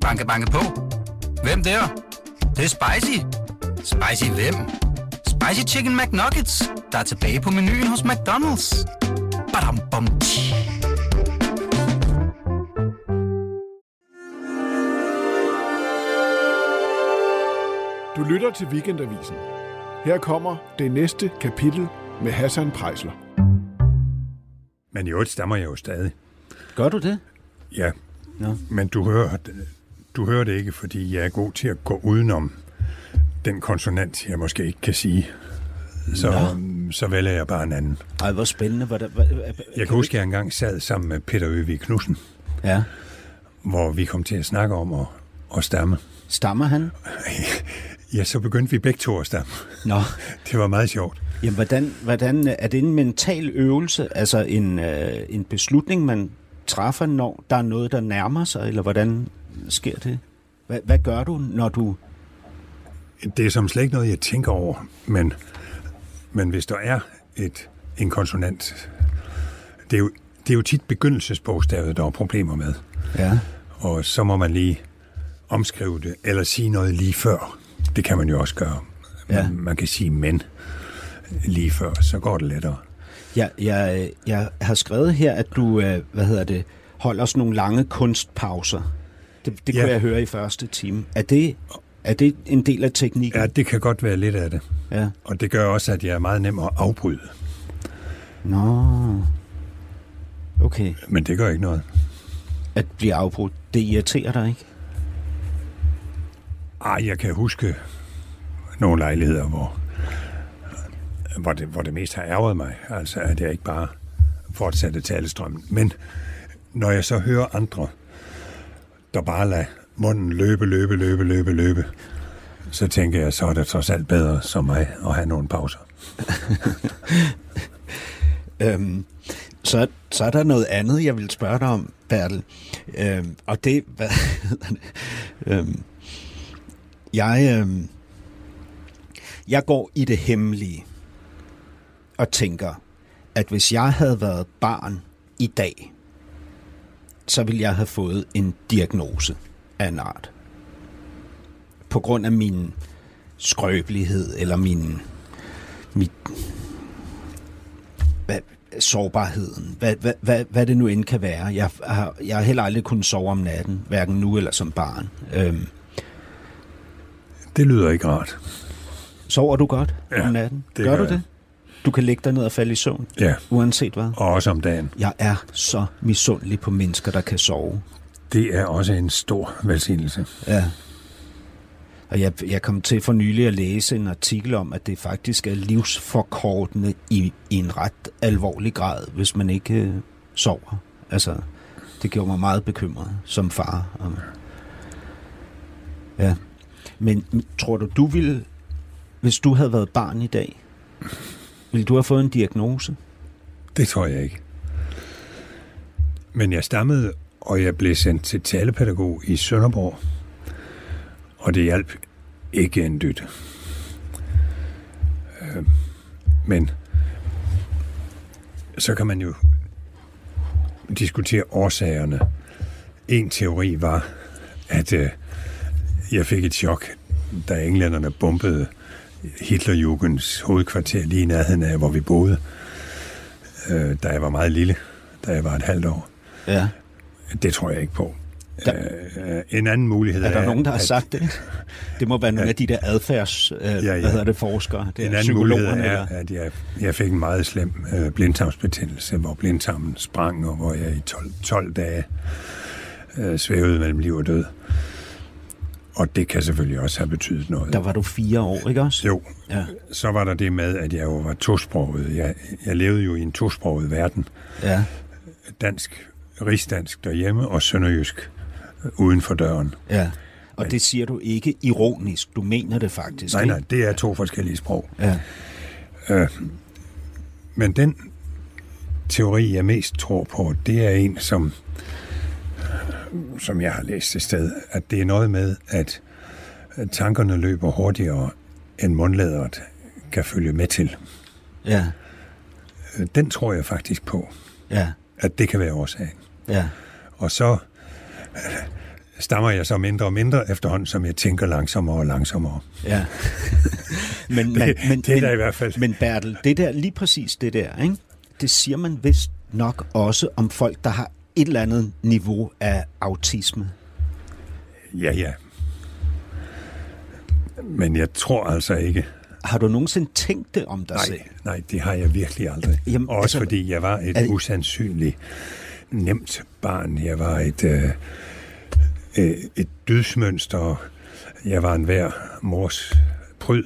Banke, banke på. Hvem der? Det, det er spicy. Spicy hvem? Spicy Chicken McNuggets, der er tilbage på menuen hos McDonald's. Badum, bom, tji. Du lytter til Weekendavisen. Her kommer det næste kapitel med Hassan Prejsler. Men i øvrigt stammer jeg jo stadig. Gør du det? Ja, Nå. men du hører, du hører det ikke, fordi jeg er god til at gå udenom den konsonant, jeg måske ikke kan sige. Så, så vælger jeg bare en anden. Ej, hvor spændende. Hvad, der, hvad, Jeg kan huske, at jeg engang sad sammen med Peter Øvig Knudsen, Ja. hvor vi kom til at snakke om at, at stamme. Stammer han? Ja, så begyndte vi begge to at stamme. Nå. Det var meget sjovt. Jamen, hvordan, hvordan, er det en mental øvelse, altså en, øh, en beslutning, man træffer, når der er noget, der nærmer sig, eller hvordan sker det? Hvad, hvad gør du, når du... Det er som slet ikke noget, jeg tænker over, men, men hvis der er et, en konsonant, det er, jo, det er jo tit begyndelsesbogstavet, der er problemer med. Ja. Og så må man lige omskrive det, eller sige noget lige før. Det kan man jo også gøre. Ja. Man, man kan sige men lige før, så går det lettere. Jeg, jeg, jeg har skrevet her, at du, øh, hvad hedder det, holder sådan nogle lange kunstpauser. Det, det Ja. kunne jeg høre i første time. Er det, er det en del af teknikken? Ja, det kan godt være lidt af det. ja. Og det gør også, at jeg er meget nem at afbryde. Nå. Okay. Men det gør ikke noget. At blive afbrudt, det irriterer dig ikke? Ej, jeg kan huske nogle lejligheder, hvor, hvor, det, hvor det mest har ærget mig. Altså, at jeg ikke bare fortsatte talestrømmen. Men når jeg så hører andre, der bare lader munden løbe, løbe, løbe, løbe, løbe, så tænker jeg, så er det trods alt bedre som mig at have nogle pauser. Øhm, så, så er der noget andet, jeg vil spørge dig om, Bertel. Øhm, og det, hvad hedder det? Øhm, jeg, øhm, jeg går i det hemmelige og tænker, at hvis jeg havde været barn i dag, så ville jeg have fået en diagnose af en art. På grund af min skrøbelighed eller min, mit, hvad, sårbarheden, hvad, hvad, hvad, hvad det nu end kan være. Jeg har, jeg har heller aldrig kunnet sove om natten, hverken nu eller som barn. Øhm, Det lyder ikke rart. sover du godt Ja, om natten? det gør gør du jeg. det? Du kan ligge dig ned og falde i søvn, Ja, uanset hvad. og også om dagen. Jeg er så misundelig på mennesker, der kan sove. Det er også en stor velsignelse. Ja. Og jeg, jeg kom til for nylig at læse en artikel om, at det faktisk er livsforkortende i, i en ret alvorlig grad, hvis man ikke øh, sover. Altså, det gjorde mig meget bekymret som far. Og, ja. Men tror du, du ville, hvis du havde været barn i dag, vil du have fået en diagnose? Det tror jeg ikke. Men jeg stammede, og jeg blev sendt til talepædagog i Sønderborg. Og det hjalp ikke en dyt. Øh, Men så kan man jo diskutere årsagerne. En teori var, at øh, jeg fik et chok, da englænderne bombede Hitlerjugends hovedkvarter lige i nærheden af, hvor vi boede øh, da jeg var meget lille, da jeg var et halvt år. Ja. Det tror jeg ikke på. Der- Øh, en anden mulighed Er der nogen, der har at- sagt det? Det må være nogle af de der adfærds, øh, ja, ja. hvad hedder det, forskere. Det En er anden mulighed er, eller? at jeg, jeg fik en meget slem øh, blindtarmsbetændelse, hvor blindtarmen sprang, og hvor jeg i 12, 12 dage øh, svævede mellem liv og død. Og det kan selvfølgelig også have betydet noget. Der var du fire år, ikke også? Jo, Ja. så var der det med, at jeg jo var tosproget. Jeg, jeg levede jo i en tosproget verden. ja. Dansk, rigsdansk derhjemme og sønderjysk uden for døren. Ja. Og det siger du ikke ironisk. Du mener det faktisk. Nej, ikke? nej, det er to forskellige sprog. Ja. Øh, men den teori, jeg mest tror på, det er en, som, som jeg har læst et sted, at det er noget med, at tankerne løber hurtigere, end mundlæderet kan følge med til. Ja. Øh, Den tror jeg faktisk på, Ja. at det kan være årsagen. Ja. Og så, stammer jeg så mindre og mindre efterhånden, som jeg tænker langsommere og langsommere. Ja. men, Det- men, men, det er der i hvert fald. Men Bertel, det der, lige præcis det der, ikke? det siger man vist nok også om folk, der har et eller andet niveau af autisme. Ja, ja. Men jeg tror altså ikke. Har du nogensinde tænkt det om dig selv? Nej, nej, det har jeg virkelig aldrig. Jamen, Også altså, fordi jeg var et det- usandsynligt nemt barn. Jeg var et, øh, øh, et dydsmønster. Jeg var en hver mors pryd.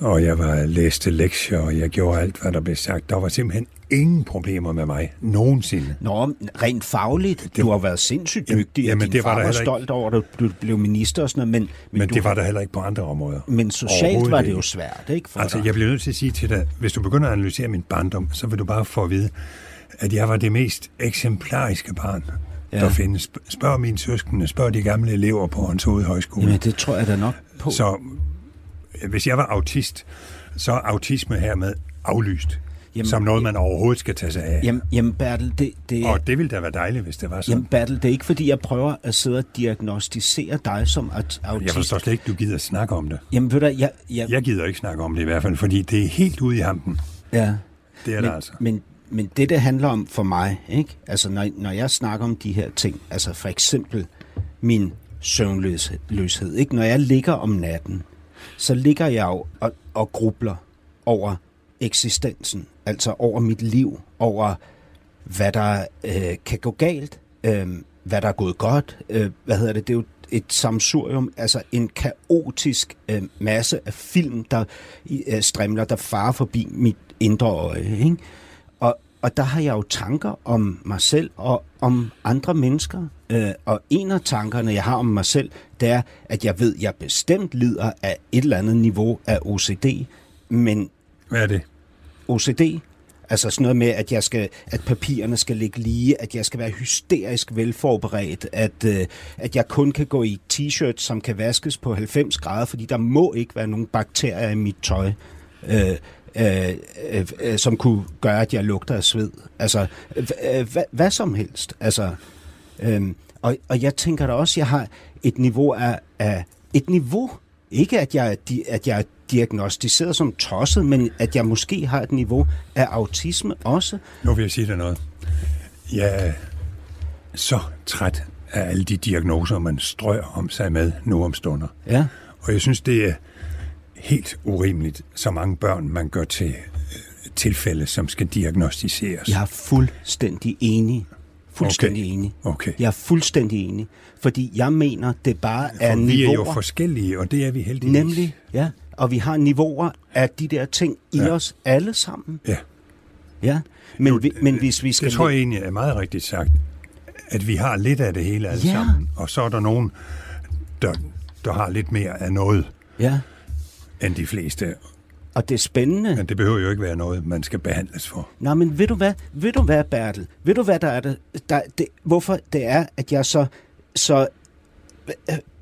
Og jeg var læste lektier, og jeg gjorde alt, hvad der blev sagt. Der var simpelthen ingen problemer med mig. Nogensinde. Nå, rent fagligt, du har været sindssygt dygtig, Jamen, og din det var far var ikke. stolt over, at du blev minister og sådan noget, men, men, Men du, det var der heller ikke på andre områder. men socialt var det jo svært, ikke? For Altså, dig? jeg bliver nødt til at sige til dig, hvis du begynder at analysere min barndom, så vil du bare få at vide, at jeg var det mest eksemplariske barn, Ja. der findes. Spørg mine søskende, spørg de gamle elever på Hans Hoved Højskole. Jamen, det tror jeg da nok på. Så hvis jeg var autist, så er autisme hermed aflyst. Jamen, som noget, man overhovedet skal tage sig af. Jamen, jamen Bertel, det, det, Og det ville da være dejligt, hvis det var sådan. jamen, Bertel, det er ikke fordi, jeg prøver at sidde og diagnostisere dig som aut- jeg autist. forstår slet ikke, du gider snakke om det. Jamen, ved du, jeg, jeg, Jeg gider ikke snakke om det i hvert fald, fordi det er helt ude i hampen. ja. Det er men, det altså. Men, men det, det handler om for mig, ikke? Altså, når, når jeg snakker om de her ting, altså for eksempel min søvnløshed, ikke? Når jeg ligger om natten, så ligger jeg jo og, og grubler over eksistensen, altså over mit liv, over hvad der øh, kan gå galt, øh, hvad der er gået godt, øh, hvad hedder det, det er jo et samsurium, altså en kaotisk øh, masse af film, der øh, strimler, der farer forbi mit indre øje. Ikke? Og, og der har jeg jo tanker om mig selv og om andre mennesker. Øh, og en af tankerne, jeg har om mig selv, det er, at jeg ved, at jeg bestemt lider af et eller andet niveau af OCD, men Hvad er det? OCD. Altså sådan noget med, at, jeg skal, at papirerne skal ligge lige, at jeg skal være hysterisk velforberedt, at, øh, at jeg kun kan gå i t-shirt, som kan vaskes på 90 grader, fordi der må ikke være nogen bakterier i mit tøj, øh, øh, øh, som kunne gøre, at jeg lugter af sved. Altså, øh, hvad, hvad som helst. Altså, øh, og, og jeg tænker da også, at jeg har et niveau af, af et niveau, ikke at jeg, at jeg er diagnostiseret som tosset, men at jeg måske har et niveau af autisme også. Nu vil jeg sige dig noget. Jeg er så træt af alle de diagnoser, man strøger om sig med nu om stunder. Ja. Og jeg synes, det er helt urimeligt, så mange børn man gør til øh, tilfælde, som skal diagnostiseres. Jeg er fuldstændig enig. Fuldstændig Okay. enig. Okay. Jeg er fuldstændig enig. Fordi jeg mener, det bare er For vi er niveauer. jo forskellige, og det er vi heldigvis. Nemlig, ja. Og vi har niveauer af de der ting i Ja. os alle sammen. Ja. Ja. Men, vi, men hvis vi skal... Det tror jeg egentlig er meget rigtigt sagt, at vi har lidt af det hele alle Ja. sammen. Og så er der nogen, der, der har lidt mere af noget Ja. End de fleste. Og det er spændende. Men det behøver jo ikke være noget, man skal behandles for. Nå, men ved du hvad, ved du hvad, Bertel? Ved du hvad, der er det, der, det hvorfor det er, at jeg så, så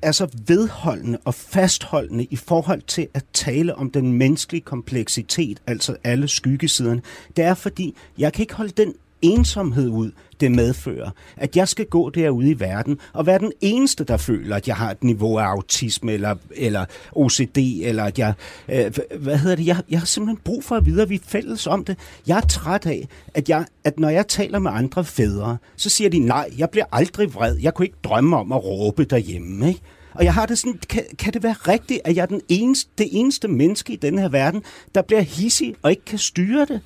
er så vedholdende og fastholdende i forhold til at tale om den menneskelige kompleksitet, altså alle skyggesiderne. Det er fordi, jeg kan ikke holde den ensomhed ud, det medfører. At jeg skal gå derude i verden og være den eneste, der føler, at jeg har et niveau af autisme eller, eller OCD, eller at jeg... Øh, hvad hedder det? Jeg, jeg har simpelthen brug for at vide, at vi er fælles om det. Jeg er træt af, at, jeg, at når jeg taler med andre fædre, så siger de, nej, jeg bliver aldrig vred. Jeg kunne ikke drømme om at råbe derhjemme, ikke? Og jeg har det sådan, kan, kan det være rigtigt, at jeg er den eneste, det eneste menneske i den her verden, der bliver hissig og ikke kan styre det?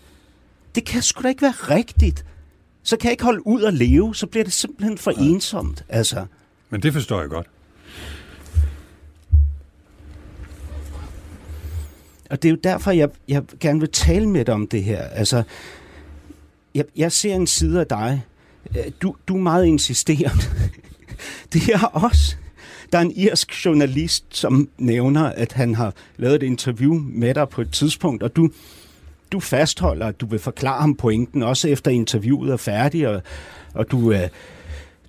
Det kan sgu da ikke være rigtigt. Så kan jeg ikke holde ud og leve, så bliver det simpelthen for ja. ensomt. Altså, Men det forstår jeg godt. og det er jo derfor, jeg, jeg gerne vil tale med dig om det her. Altså, jeg, jeg ser en side af dig. Øh, Du, du er meget insisterende. Det er også. Der er en irsk journalist, som nævner, at han har lavet et interview med dig på et tidspunkt, og du, du fastholder, at du vil forklare ham pointen, også efter interviewet er færdigt, og, og du, øh,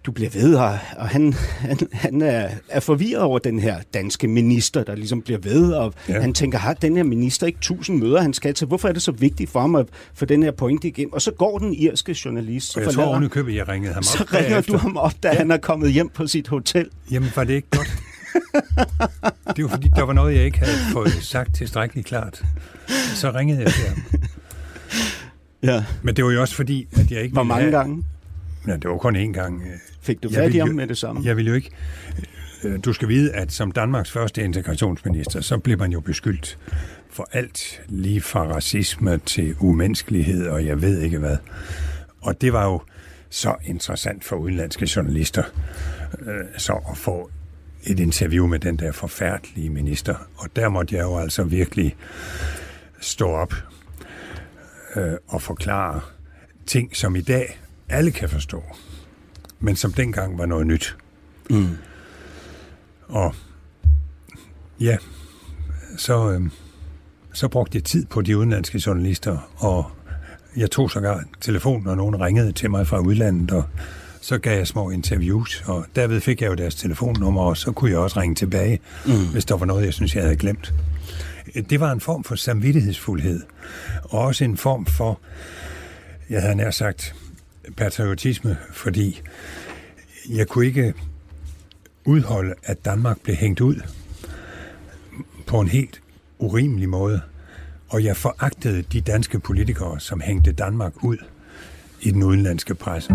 du bliver ved, og, og han, han, han er, er forvirret over den her danske minister, der ligesom bliver ved, og ja. han tænker, har den her minister ikke tusind møder, han skal til? Hvorfor er det så vigtigt for ham at få den her pointe igennem? Og så går den irske journalist. Så jeg tror oven købet, jeg ringede ham op. Så ringer bagefter. du ham op, da ja. han er kommet hjem på sit hotel. Jamen, var det ikke godt? det var fordi, der var noget, jeg ikke havde fået sagt tilstrækkeligt klart. Så ringede jeg til ham. Ja. Men det var jo også fordi, at jeg ikke Hvor mange have... gange? Ja, det var kun én gang. Fik du fat i ham med det samme? Jeg vil jo ikke... Du skal vide, at som Danmarks første integrationsminister, så blev man jo beskyldt for alt, lige fra racisme til umenneskelighed, og jeg ved ikke hvad. Og det var jo så interessant for udenlandske journalister, øh, så at få et interview med den der forfærdelige minister. Og der måtte jeg jo altså virkelig stå op øh, og forklare ting, som i dag alle kan forstå, men som dengang var noget nyt. Mm. Og ja, så, øh, så brugte jeg tid på de udenlandske journalister, og jeg tog sågar telefonen, når nogen ringede til mig fra udlandet, og så gav jeg små interviews, og derved fik jeg jo deres telefonnummer, og så kunne jeg også ringe tilbage, mm. hvis der var noget, jeg synes, jeg havde glemt. Det var en form for samvittighedsfuldhed, og også en form for, jeg havde nær sagt, patriotisme, fordi jeg kunne ikke udholde, at Danmark blev hængt ud på en helt urimelig måde, og jeg foragtede de danske politikere, som hængte Danmark ud i den udenlandske presse.